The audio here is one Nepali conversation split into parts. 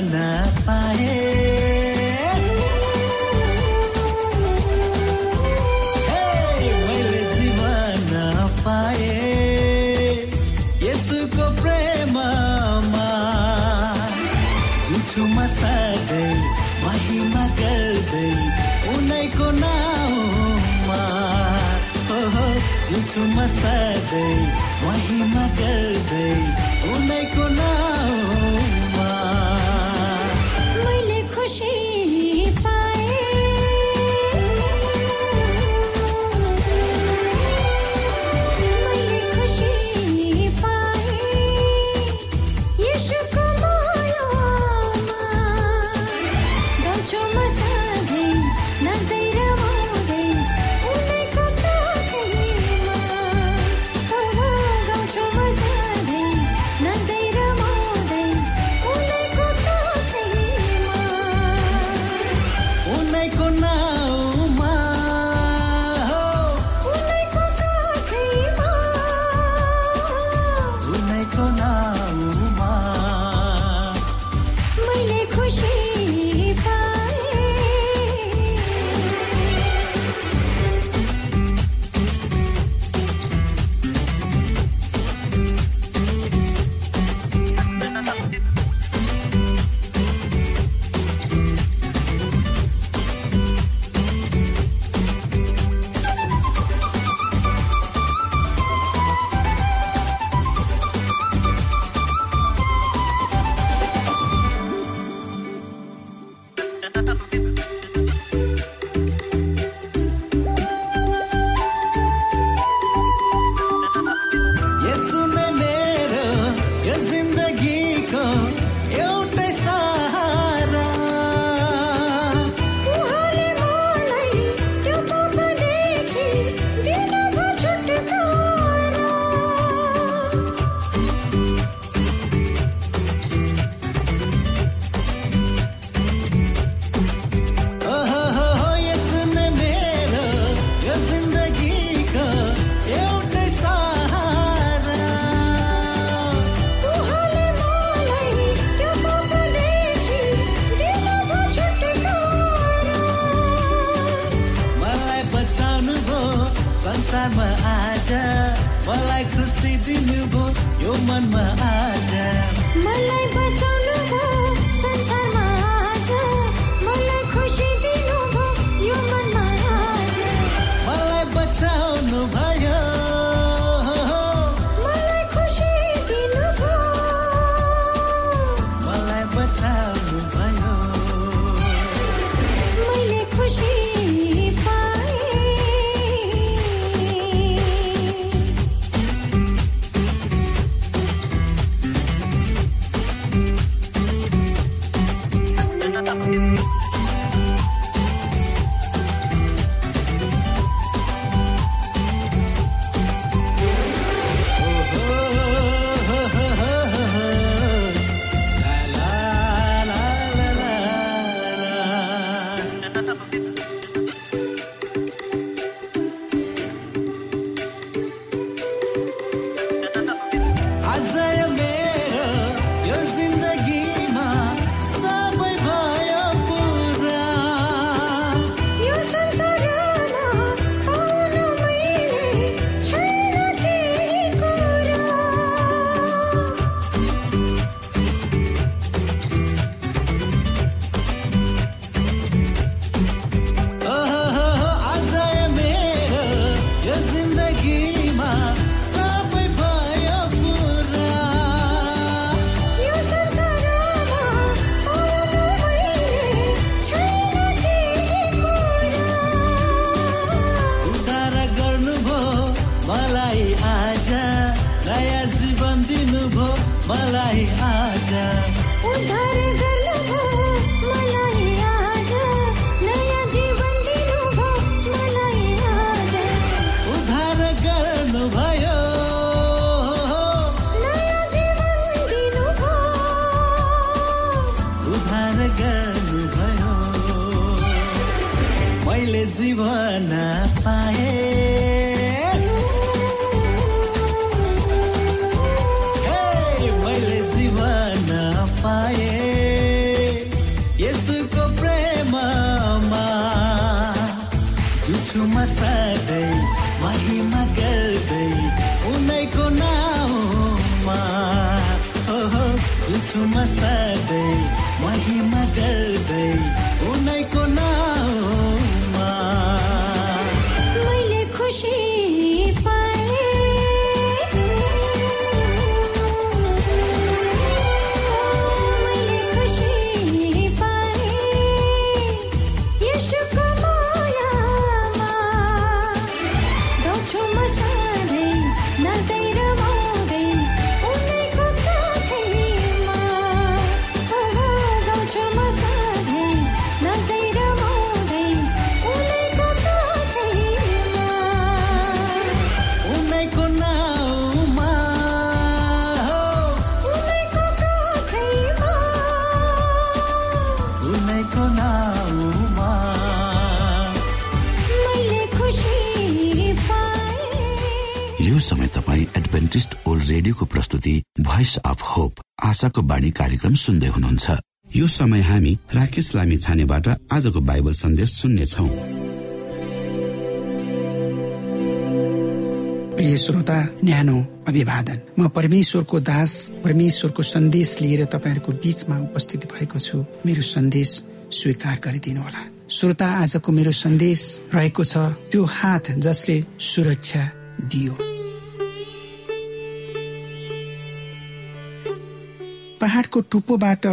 पाए। मैले जीवन पाए। यसुको प्रेममा जिन्छु म सधैँ महिमा गर्दै उनैको नाउँमा। जिन्छु म सधैँ महिमा गर्दै उनैको मलाई खुसी दिनुभयो यो मनमा आज मलाई बचाउ जुछु म समय तपाईँ एडभेन्टिस्ट ओल्ड रेडियोको प्रस्तुति भोइस अफ होप आशाको बाणी कार्यक्रम सुन्दै हुनुहुन्छ। यो समय हामी राकेश लामी छानेबाट आजको बाइबल सन्देश सुन्नेछौ। प्रिय श्रोता न्यानो अभिवादन। म परमेश्वरको दास परमेश्वरको सन्देश लिएर तपाईँहरूको बीचमा उपस्थित भएको छु। मेरो सन्देश स्वीकार गरिदिनु होला। श्रोता आजको मेरो सन्देश रहेको छ त्यो हात जसले सुरक्षा दियो। पहाडको टुप्पोबाट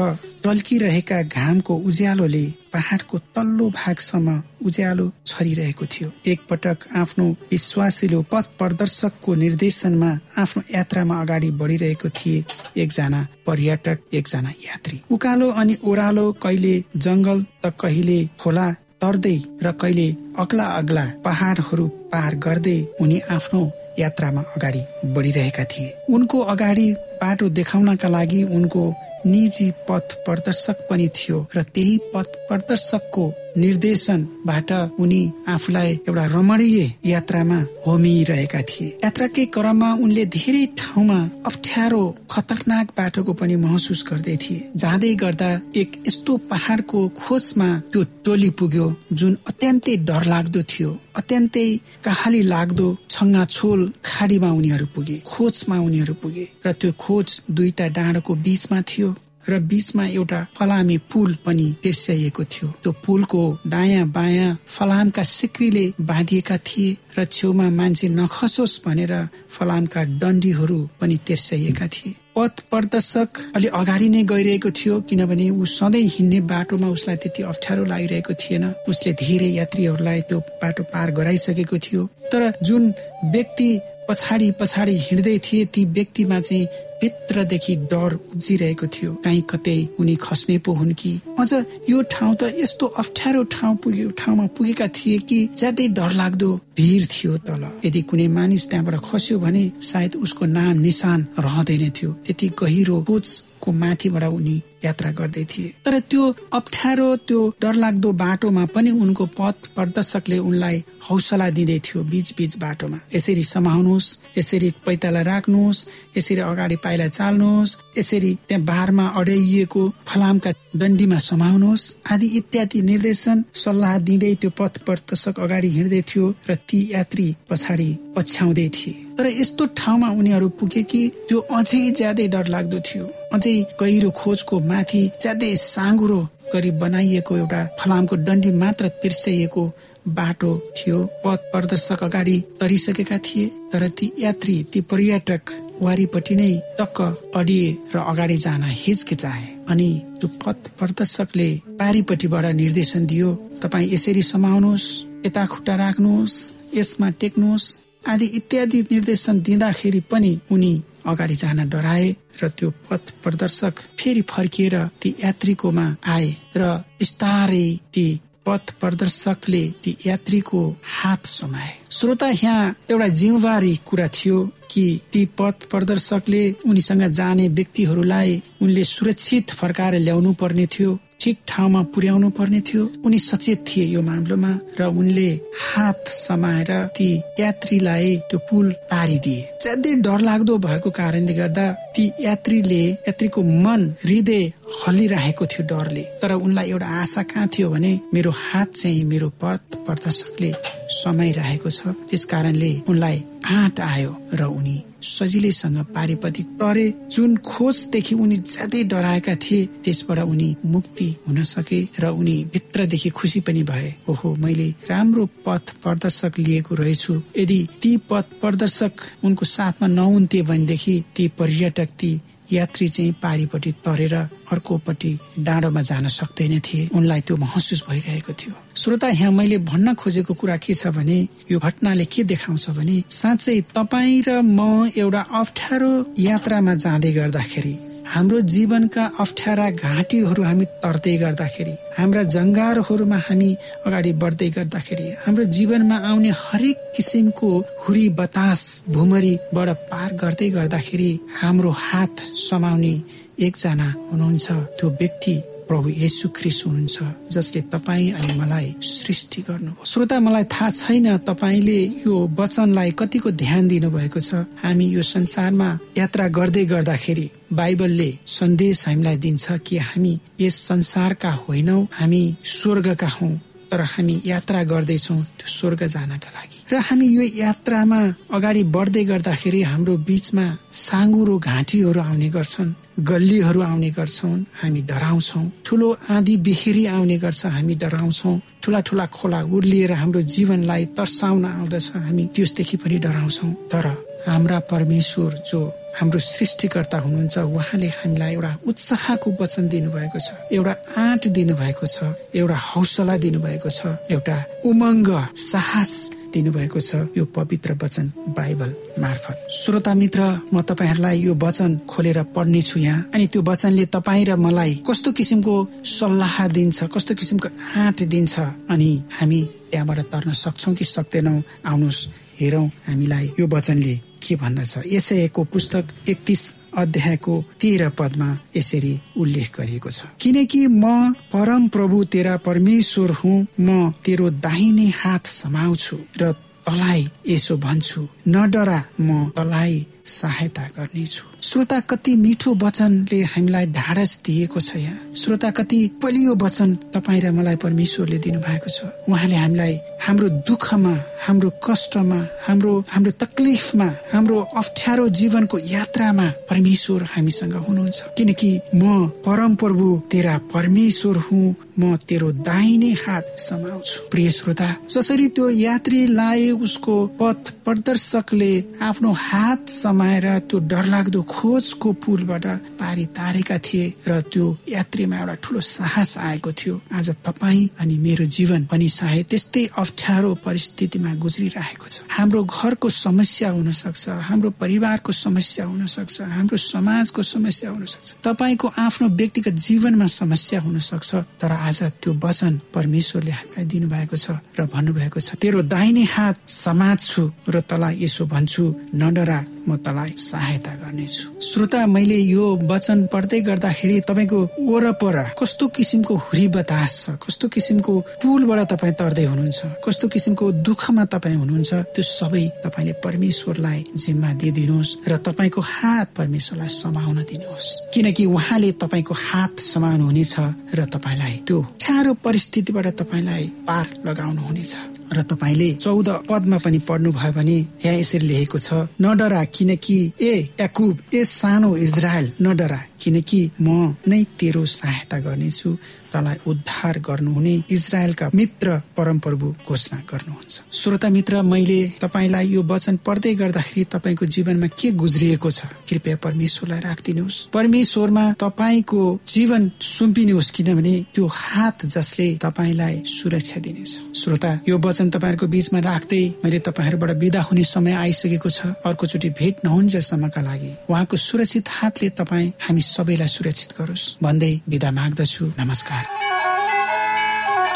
टल्किरहेका घामको उज्यालोले पहाडको तल्लो भागसम्म उज्यालो छरिरहेको थियो। एकपटक आफ्नो विश्वासिलो पथ प्रदर्शकको निर्देशनमा आफ्नो यात्रामा अगाडि बढिरहेको थिए एकजना पर्यटक एकजना यात्री। उकालो अनि ओह्रालो कहिले जंगल त कहिले खोला तर्दै र कहिले अग्ला अग्ला पहाडहरू पार गर्दै उनी आफ्नो यात्रामा अगाडि बढिरहेका थिए। उनको अगाडि बाटो देखाउनका लागि उनको निजी पथ प्रदर्शक पनि थियो र त्यही पथ प्रदर्शकको निर्देशनबाट उनी आफूलाई एउटा रमणीय यात्रामा होमिरहेका थिए। यात्राकै क्रममा उनले धेरै ठाउँमा अप्ठ्यारो खतरनाक बाटोको पनि महसुस गर्दै थिए। जाँदै गर्दा एक यस्तो पहाडको खोजमा त्यो टोली पुग्यो जुन अत्यन्तै डरलाग्दो थियो अत्यन्तै कहाली लाग्दो छङ्गाछोल खाडीमा उनीहरू पुगे खोजमा उनीहरू पुगे। र त्यो खोज दुईटा डाँडोको बीचमा थियो। र बीचमा एउटा फलामे पुल पनि तेर्स्याइएको थियो। त्यो पुलको दायाँ बायाँ फलामका सिक्रीले बाँधिएका थिए र छेउमा मान्छे नखसोस् भनेर फलामका डन्डीहरू पनि तेर्स्याइएका थिए। पथ प्रदर्शक अलि अगाडि नै गइरहेको थियो किनभने ऊ सधैँ हिँड्ने बाटोमा उसलाई त्यति अप्ठ्यारो लागिरहेको थिएन। उसले धेरै यात्रीहरूलाई त्यो बाटो पार गराइसकेको थियो। तर जुन व्यक्ति पछाडि पछाडि हिँड्दै थिए ती व्यक्तिमा चाहिँ भित्रदेखि डर उब्जिरहेको थियो। काहीँ कतै उनी खस्ने पो हुन् कि। अझ यो ठाउँ त यस्तो अप्ठ्यारो ठाउँ पुग्यो ठाउँमा पुगेका थिए कि ज्यादै डर लाग्दो भिर थियो तल। यदि कुनै मानिस त्यहाँबाट खस्यो भने सायद उसको नाम निशान रहँदैन थियो। त्यति गहिरो कोचको माथिबाट उनी यात्रा गर्दै थिए। तर त्यो अप्ठ्यारो त्यो डरलाग्दो बाटोमा पनि उनको पथ प्रदर्शकले उनलाई हौसला दिँदै थियो बीच बीच बाटोमा। यसरी समाउनुहोस् यसरी पैताला राख्नुहोस् यसरी अगाडि पाइला चाल्नुहोस् यसरी त्यहाँ बारमा अड्याइएको फलामका डन्डीमा समाउनुहोस्। आदि इत्यादि निर्देशन सल्लाह दिँदै त्यो पथ प्रदर्शक अगाडि हिँड्दै थियो र ती यात्री पछाडि पछ्याउँदै थिए। तर यस्तो ठाउँमा उनीहरू पुगे कि त्यो अझै ज्यादै डर लाग्दो थियो। अझै गहिरो खोजको माथि ज्यादै साँगुरो गरी बनाइएको एउटा फलामको डन्डी मात्र तिर्स्याइएको बाटो थियो पथ प्रदर्शक अगाडि तरिसकेका थिए तर ती यात्री ती पर्यटक वारिपट्टि नै टक्क अडिए र अगाडि जान हिचकिचाए। अनि त्यो पथ प्रदर्शकले पारिपट्टिबाट निर्देशन दियो तपाईँ यसरी समाउनुहोस् यता खुट्टा राख्नुहोस् यसमा टेक्नुहोस् आदि इत्यादि निर्देशन दिँदाखेरि पनि उनी अगाडि जान डराए र त्यो पथ प्रदर्शक फेरि फर्किएर ती यात्रीकोमा आए र बिस्तारै ती पथ प्रदर्शकले ती यात्रीको हात समाए। श्रोता यहाँ एउटा जिउबारी कुरा थियो कि ती पथ प्रदर्शकले उनीसँग जाने व्यक्तिहरूलाई उनले सुरक्षित फर्काएर ल्याउनु पर्ने थियो ठिक ठाउँमा पुर्याउनु पर्ने थियो। उनी सचेत थिए यो मामलोमा र उनले हात समाएर ती यात्रीलाई त्यो पुल तारिदिए। ज्यादै डरलाग्दो भएको कारणले गर्दा ती यात्रीले यात्रीको मन हृदय हल्लिरहेको थियो डरले। तर उनलाई एउटा आशा कहाँ थियो भने मेरो हात चाहिँ मेरो पथ प्रदर्शकले समाइरहेको छ। त्यस कारणले उनलाई आँट आयो र उनी सजिलैसँग पारिपति टरे जुन खोजदेखि उनी ज्यादै डराएका थिए त्यसबाट उनी मुक्ति हुन सके र उनी भित्रदेखि खुसी पनि भए। ओहो मैले राम्रो पथ प्रदर्शक लिएको रहेछु। यदि ती पथ प्रदर्शक उनको साथमा नहुन्थे भनेदेखि ती पर्यटक ती यात्री चाहिँ पारिपट्टि तरेर अर्कोपट्टि डाँडोमा जान सक्दैन थिए। उनलाई त्यो महसुस भइरहेको थियो। श्रोता यहाँ मैले भन्न खोजेको कुरा के छ भने यो घटनाले के देखाउँछ भने साँच्चै तपाईँ र म एउटा अप्ठ्यारो यात्रामा जाँदै गर्दाखेरि हाम्रो जीवनका अप्ठ्यारा घाँटीहरू हामी तर्दै गर्दाखेरि हाम्रा जङ्गारहरूमा हामी अगाडि बढ्दै गर्दाखेरि हाम्रो जीवनमा आउने हरेक किसिमको हुरी बतास भुमरीबाट पार गर्दै गर्दाखेरि हाम्रो हात समाउने एकजना हुनुहुन्छ त्यो व्यक्ति प्रभु येशु ख्रिस्ट हुनुहुन्छ जसले तपाईँ अनि मलाई सृष्टि गर्नुभयो। श्रोता मलाई थाहा छैन तपाईँले यो वचनलाई कतिको ध्यान दिनुभएको छ। हामी यो संसारमा यात्रा गर्दै गर्दाखेरि बाइबलले सन्देश हामीलाई दिन्छ कि हामी यस संसारका होइनौ हामी स्वर्गका हौ तर हामी यात्रा गर्दैछौँ त्यो स्वर्ग जानका लागि। र हामी यो यात्रामा अगाडि बढ्दै गर्दाखेरि हाम्रो बीचमा साँगुरो घाँटीहरू आउने गर्छन्। गल्लीहरू आउने गर्छन् हामी डराउँछौँ। ठुलो आँधी बिखेरी आउने गर्छ हामी डराउँछौँ। ठुला ठुला खोला उर्लिएर हाम्रो जीवनलाई तर्साउन आउँदछ हामी त्यसदेखि पनि डराउँछौँ। तर हाम्रा परमेश्वर जो हाम्रो सृष्टिकर्ता हुनुहुन्छ उहाँले हामीलाई एउटा उत्साहको वचन दिनुभएको छ। एउटा आँट दिनुभएको छ एउटा हौसला दिनुभएको छ एउटा उमङ्ग साहस दिनुभएको छ यो पवित्र वचन बाइबल मार्फत। श्रोता मित्र म तपाईँहरूलाई यो वचन खोलेर पढ्नेछु यहाँ। अनि त्यो वचनले तपाईँ र मलाई कस्तो किसिमको सल्लाह दिन्छ कस्तो किसिमको आँट दिन्छ अनि हामी त्यहाँबाट तर्न सक्छौँ कि सक्दैनौँ? आउनुहोस् हेरौँ हामीलाई यो वचनले। के भन्दछ? यसैको पुस्तक एकतिस अध्यायको तेह्र पदमा यसरी उल्लेख गरिएको छ। किनकि म परम प्रभु तेरा परमेश्वर हुँ म तेरो दाहिने हात समाउँछु र तलाई यसो भन्छु। न डरा म तलाई सहायता गर्नेछु। श्रोता कति मिठो वचनले हामीलाई ढाडस दिएको छ यहाँ। श्रोता कति बलियो वचन तपाईँ र मलाई परमेश्वरले दिनुभएको छ। उहाँले हामीलाई हाम्रो दुःखमा हाम्रो कष्टमा हाम्रो हाम्रो तकलिफमा हाम्रो अप्ठ्यारो जीवनको यात्रामा परमेश्वर हामीसँग हुनुहुन्छ। किनकि म परम प्रभु तेरा परमेश्वर हुँ। म तेरो दाहिने हात समाउँछु। प्रिय श्रोता जसरी त्यो यात्रीलाई उसको पथ प्रदर्शकले आफ्नो हात समाएर त्यो डरलाग्दो खोजको पुलबाट पारी तारेका थिए र त्यो यात्रीमा एउटा ठुलो साहस आएको थियो। आज तपाईँ अनि मेरो जीवन पनि सायद त्यस्तै अप्ठ्यारो परिस्थितिमा गुज्रिरहेको छ। हाम्रो घरको समस्या हुन सक्छ हाम्रो परिवारको समस्या हुन सक्छ हाम्रो समाजको समस्या हुन सक्छ तपाईँको आफ्नो व्यक्तिगत जीवनमा समस्या हुन सक्छ तर आज त्यो वचन परमेश्वरले हामीलाई दिनुभएको छ र भन्नुभएको छ तेरो दाहिने हात समात्छु र तँलाई यसो भन्छु नडरा म तँलाई सहायता गर्नेछु। श्रोता मैले यो वचन पढ्दै गर्दाखेरि तपाईँको वरपर कस्तो किसिमको हुरी बतास छ? कस्तो किसिमको पुलबाट तपाईँ तर्दै हुनुहुन्छ? कस्तो किसिमको दुःखमा तपाईँ हुनुहुन्छ? त्यो सबै तपाईँले परमेश्वरलाई जिम्मा दिइदिनुहोस् र तपाईँको हात परमेश्वरलाई समाउन दिनुहोस्। किनकि उहाँले तपाईँको हात समाउनु हुनेछ र तपाईँलाई त्यो ठारो परिस्थितिबाट तपाईँलाई पार लगाउनु हुनेछ र तपाईँले चौध पदमा पनि पढ्नु भयो भने यहाँ यसरी लेखेको छ नडरा किनकि ए याकुब ए सानो इजरायल नडरा। किनकि म नै तेरो सहायता गर्नेछु तँलाई उद्धार गर्नुहुने इजरायलका मित्र परमप्रभु घोषणा गर्नुहुन्छ। श्रोता मित्र मैले तपाईँलाई यो वचन पढ्दै गर्दाखेरि तपाईँको जीवनमा के गुज्रिएको छ? कृपया परमेश्वरलाई राखिदिनुहोस्। परमेश्वरमा तपाईँको जीवन सुम्पिनुहोस् किनभने त्यो हात जसले तपाईँलाई सुरक्षा दिनेछ। श्रोता यो वचन तपाईँहरूको बीचमा राख्दै मैले तपाईँहरूबाट विदा हुने समय आइसकेको छ। अर्कोचोटि भेट नहुन्जेलसम्मका लागि उहाँको सुरक्षित हातले तपाईँ हामी सबैलाई सुरक्षित गरोस्। भन्दै विदा माग्दछु। नमस्कार।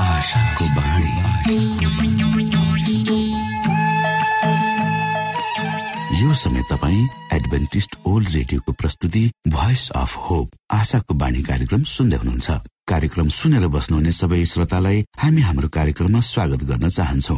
आशाको बाणी। यो समय तपाईँ एडभेन्टिस्ट ओल्ड रेडियोको प्रस्तुति भोइस अफ होप आशाको बाणी कार्यक्रम सुन्दै हुनुहुन्छ। कार्यक्रम सुनेर बस्नुहुने सबै श्रोतालाई हामी हाम्रो कार्यक्रममा स्वागत गर्न चाहन्छौ।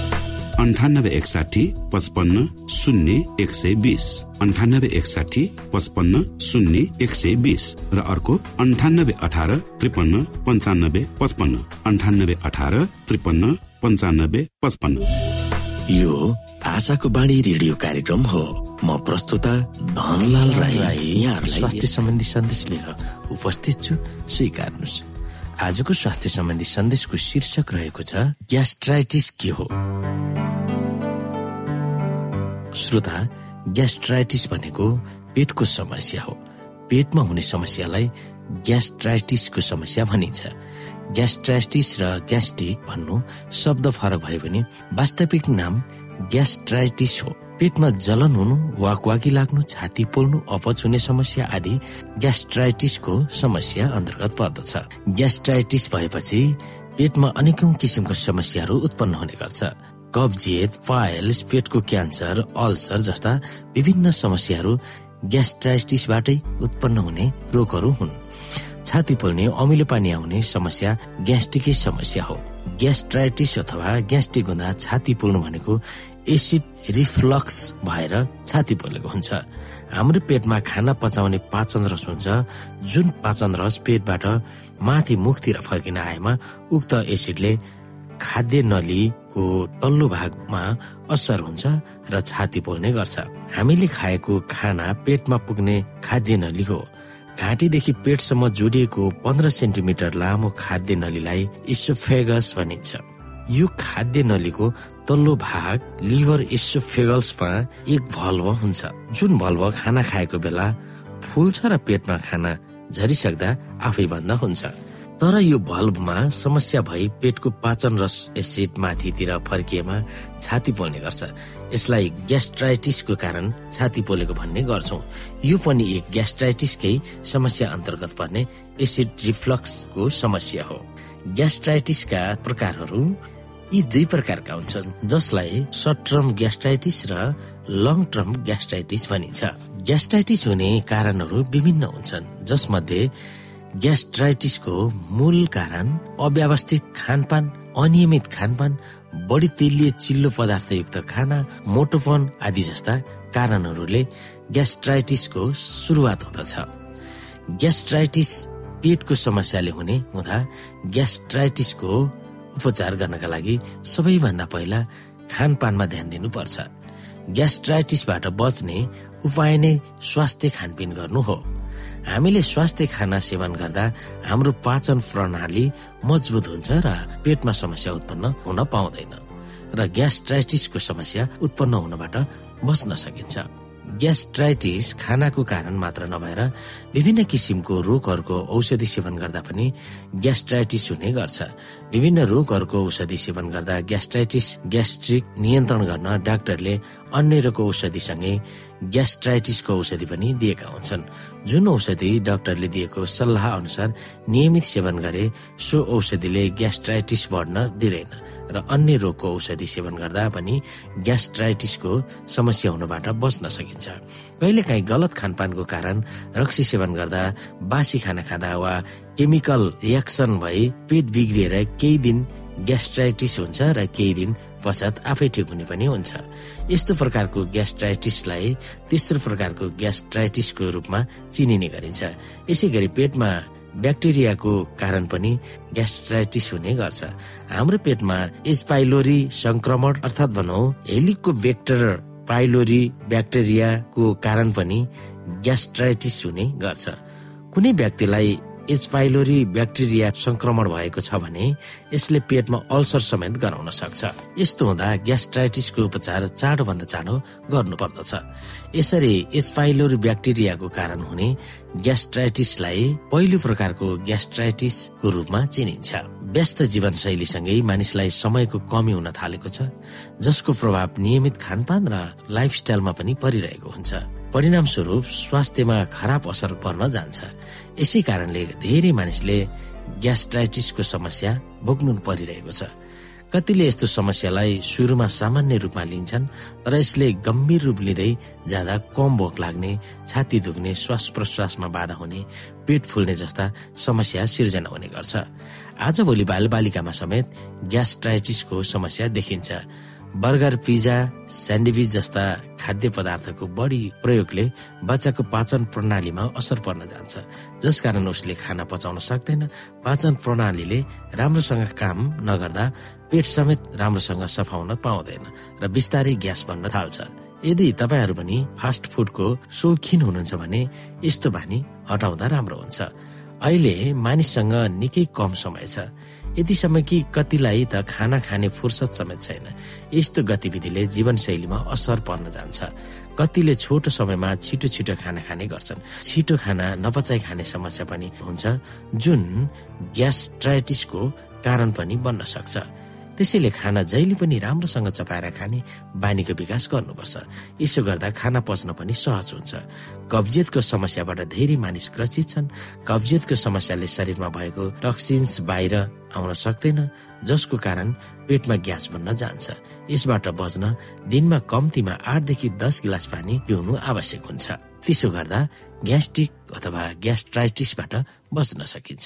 अन्ठानब्बे एकसाठी पचपन्न शून्य एक सय बिस। अन्ठानब्बे एकसाठी पचपन्न शून्य एक सय बिस। र अर्को अन्ठानब्बे अठार त्रिपन्न पन्चानब्बे पचपन्न। अन्ठानब्बे अठार त्रिपन्न पन्चानब्बे पचपन्न। यो आशाको बाणी रेडियो कार्यक्रम हो। म प्रस्तुता धनलाल राई। यहाँहरूलाई स्वास्थ्य सम्बन्धी सन्देश लिएर उपस्थित छु। स्वीकार्नुहोस्। आजको स्वास्थ्य सम्बन्धी सन्देशको शीर्षक रहेको छ ग्यास्ट्राइटिस के हो? श्रोता ग्यास्ट्राइटिस भनेको पेटको समस्या हो। पेटमा हुने समस्यालाई ग्यास्ट्राइटिसको समस्या भनिन्छ। ग्यास्ट्राइटिस र ग्यास्ट्रिक भन्नु शब्द फरक भए पनि वास्तविक नाम ग्यास्ट्राइटिस हो। पेटमा जलन हुनु वाकवाकी लाग्नु छाती पोल्नु अपच हुने समस्या आदि ग्यास्ट्राइटिसको समस्या अन्तर्गत पर्दछ। ग्यास्ट्राइटिस भएपछि पेटमा अनेकौं किसिमको समस्याहरू उत्पन्न हुने गर्छ। कब्जियत पाइल्स पेटको क्यान्सर अल्सर जस्ता विभिन्न समस्याहरू ग्यास्ट्राइटिसबाटै उत्पन्न हुने रोगहरू हुन्। छाती पोल्ने अमिलो पानी आउने समस्या ग्यास्ट्रिकै समस्या हो। ग्यास्ट्राइटिस अथवा ग्यास्ट्रिक हुँदा छाती पोल्नु भनेको एसिड रिफ्लक्स भएर छाती पोलेको हुन्छ। हाम्रो पेटमा खाना पचाउने पाचन रस हुन्छ। जुन पाचन रस पेटबाट माथि मुखतिर फर्किन आएमा उक्त एसिडले खाद्य नलीको तल्लो भागमा असर हुन्छ र छाती पोल्ने गर्छ। हामीले खाएको खाना पेटमा पुग्ने खाद्य नली हो। घाँटीदेखि पेटसम्म जोडिएको पन्ध्र सेन्टिमिटर लामो खाद्य नलीलाई इसोफेगस भनिन्छ। यो खाद्य नलीको तल्लो भाग लिभर इसोफेगल्समा एक भल्भ हुन्छ। जुन भल्भ खाना खाएको बेला फुल्छ र पेटमा खाना झरिसक्दा आफै बन्द हुन्छ। तर यो भल्भमा समस्या भई पेटको पाचन रस एसिड माथितिर फर्किएमा छाती पोल्ने गर्छ। यसलाई ग्यास्ट्राइटिसको कारण छाती पोलेको भन्ने गर्छौं। यो पनि एक ग्यास्ट्राइटिसकै समस्या अन्तर्गत पर्ने एसिड रिफ्लक्सको समस्या हो। ग्यास्ट्राइटिसका प्रकारहरू यी दुई प्रकारका हुन्छन् जसलाई सर्ट टर्म ग्यास्ट्राइटिस र लङ टर्म ग्यास्ट्राइटिस भनिन्छ। ग्यास्ट्राइटिस हुने कारणहरू विभिन्न हुन्छन् जसमध्ये ग्यास्ट्राइटिसको मूल कारण अव्यवस्थित खानपान अनियमित खानपान बढी तेलीय चिल्लो पदार्थयुक्त खाना मोटोपन आदि जस्ता कारणहरूले ग्यास्ट्राइटिसको सुरुवात हुँदछ। ग्यास्ट्राइटिस पेटको समस्याले हुने हुँदा ग्यास्ट्राइटिसको उपचार गर्नका लागि सबैभन्दा पहिला खानपानमा ध्यान दिनुपर्छ। ग्यास्ट्राइटिसबाट बच्ने उपाय नै स्वास्थ्य खानपिन गर्नु हो। हामीले स्वास्थ्य खाना सेवन गर्दा हाम्रो पाचन प्रणाली मजबुत हुन्छ र पेटमा समस्या उत्पन्न हुन पाउँदैन र ग्यास्ट्राइटिसको समस्या उत्पन्न हुनबाट बच्न सकिन्छ। ग्यास्ट्राइटिस खानाको कारण मात्र नभएर विभिन्न किसिमको रोगहरूको औषधि सेवन गर्दा पनि ग्यास्ट्राइटिस हुने गर्छ। विभिन्न रोगहरूको औषधि सेवन गर्दा ग्यास्ट्राइटिस ग्यास्ट्रिक नियन्त्रण गर्न डाक्टरले अन्य रोगको औषधिसँगै ग्यास्ट्राइटिसको औषधि पनि दिएका हुन्छन्। जुन औषधि डाक्टरले दिएको सल्लाह अनुसार नियमित सेवन गरे सो औषधिले ग्यास्ट्राइटिस बढ्न दिँदैन। र अन्य रोगको औषधि सेवन गर्दा पनि ग्यास्ट्राइटिसको समस्या हुनबाट बच्न सकिन्छ। कहिलेकाहीँ गलत खानपानको कारण रक्सी सेवन गर्दा बासी खाना खाँदा वा केमिकल रियाक्सन भई पेट बिग्रिएर केही दिन ग्यास्ट्राइटिस हुन्छ र केही दिन पश्चात आफै ठिक हुने पनि हुन्छ। यस्तो प्रकारको ग्यास्ट्राइटिसलाई तेस्रो प्रकारको ग्यास्ट्राइटिसको रूपमा चिनिने गरिन्छ। यसै गरी पेटमा ब्याक्टेरियाको कारण पनि ग्यास्ट्राइटिस हुने गर्छ। हाम्रो पेटमा एस्पाइलोरी संक्रमण अर्थात् भनौँ हेलिको भेक्टर पाइलोरी ब्याक्टेरियाको कारण पनि ग्यास्ट्राइटिस हुने गर्छ। कुनै व्यक्तिलाई एच पाइलोरी ब्याक्टेरिया संक्रमण भएको छ भने यसले पेटमा अल्सर समेत गराउन सक्छ। यस्तो हुँदा ग्यास्ट्राइटिसको उपचार चाँडो गर्नु पर्दछ यसरी एच पाइलोरी ब्याक्टेरियाको कारण हुने ग्यास्ट्राइटिसलाई पहिलो प्रकारको ग्यास्ट्राइटिसको रूपमा चिनिन्छ। व्यस्त जीवनशैलीसँगै मानिसलाई समयको कमी हुन थालेको छ जसको प्रभाव नियमित खानपान र लाइफस्टाइलमा पनि परिरहेको हुन्छ। परिणाम स्वरूप स्वास्थ्यमा खराब असर पर्न जान्छ। यसै कारणले धेरै मानिसले ग्यास्ट्राइटिसको समस्या भोग्नु परिरहेको छ। कतिले यस्तो समस्यालाई सुरुमा सामान्य रूपमा लिन्छन् तर यसले गम्भीर रूप लिँदै जाँदा कम भोक लाग्ने छाती दुख्ने श्वास प्रश्वासमा बाधा हुने पेट फुल्ने जस्ता समस्या सिर्जना हुने गर्छ। आजभोलि बालबालिकामा समेत ग्यास्ट्राइटिसको समस्या देखिन्छ। बर्गर पिज्जा स्यान्डविच जस्ता खाद्य पदार्थको बढी प्रयोगले बच्चाको पाचन प्रणालीमा असर पर्न जान्छ। जसकारण उसले खाना पचाउन सक्दैन। पाचन प्रणालीले राम्रोसँग काम नगर्दा पेट समेत राम्रोसँग सफाउन पाउँदैन र बिस्तारै ग्यास बन्न थाल्छ। यदि तपाईँहरू पनि फास्ट फुडको शौखिन हुनुहुन्छ भने यस्तो बानी हटाउँदा राम्रो हुन्छ। अहिले मानिससँग निकै कम समय छ। यतिसम्म कि कतिलाई त खाना खाने फुर्सद समेत छैन। यस्तो गतिविधिले जीवनशैलीमा असर पर्न जान्छ। कतिले छोटो समयमा छिटो छिटो खाना खाने गर्छन्। छिटो खाना नपचाइ खाने समस्या पनि हुन्छ जुन ग्यास्ट्राइटिसको कारण पनि बन्न सक्छ। त्यसैले खाना जहिले पनि राम्रोसँग चपाएर खाने बानीको विकास गर्नुपर्छ। यसो गर्दा खाना पच्न पनि सहज हुन्छ। कब्जियतको समस्याबाट धेरै मानिस ग्रसित छन्। कब्जियतको समस्याले शरीरमा भएको टक्सिन्स बाहिर आउन सक्दैन जसको कारण पेटमा ग्यास बन्न जान्छ। यसबाट बच्न दिनमा कम्तीमा आठदेखि दस गिलास पानी पिउनु आवश्यक हुन्छ। त्यसो गर्दा ग्यास्ट्रिक अथवा ग्यास्ट्राइटिसबाट बच्न सकिन्छ।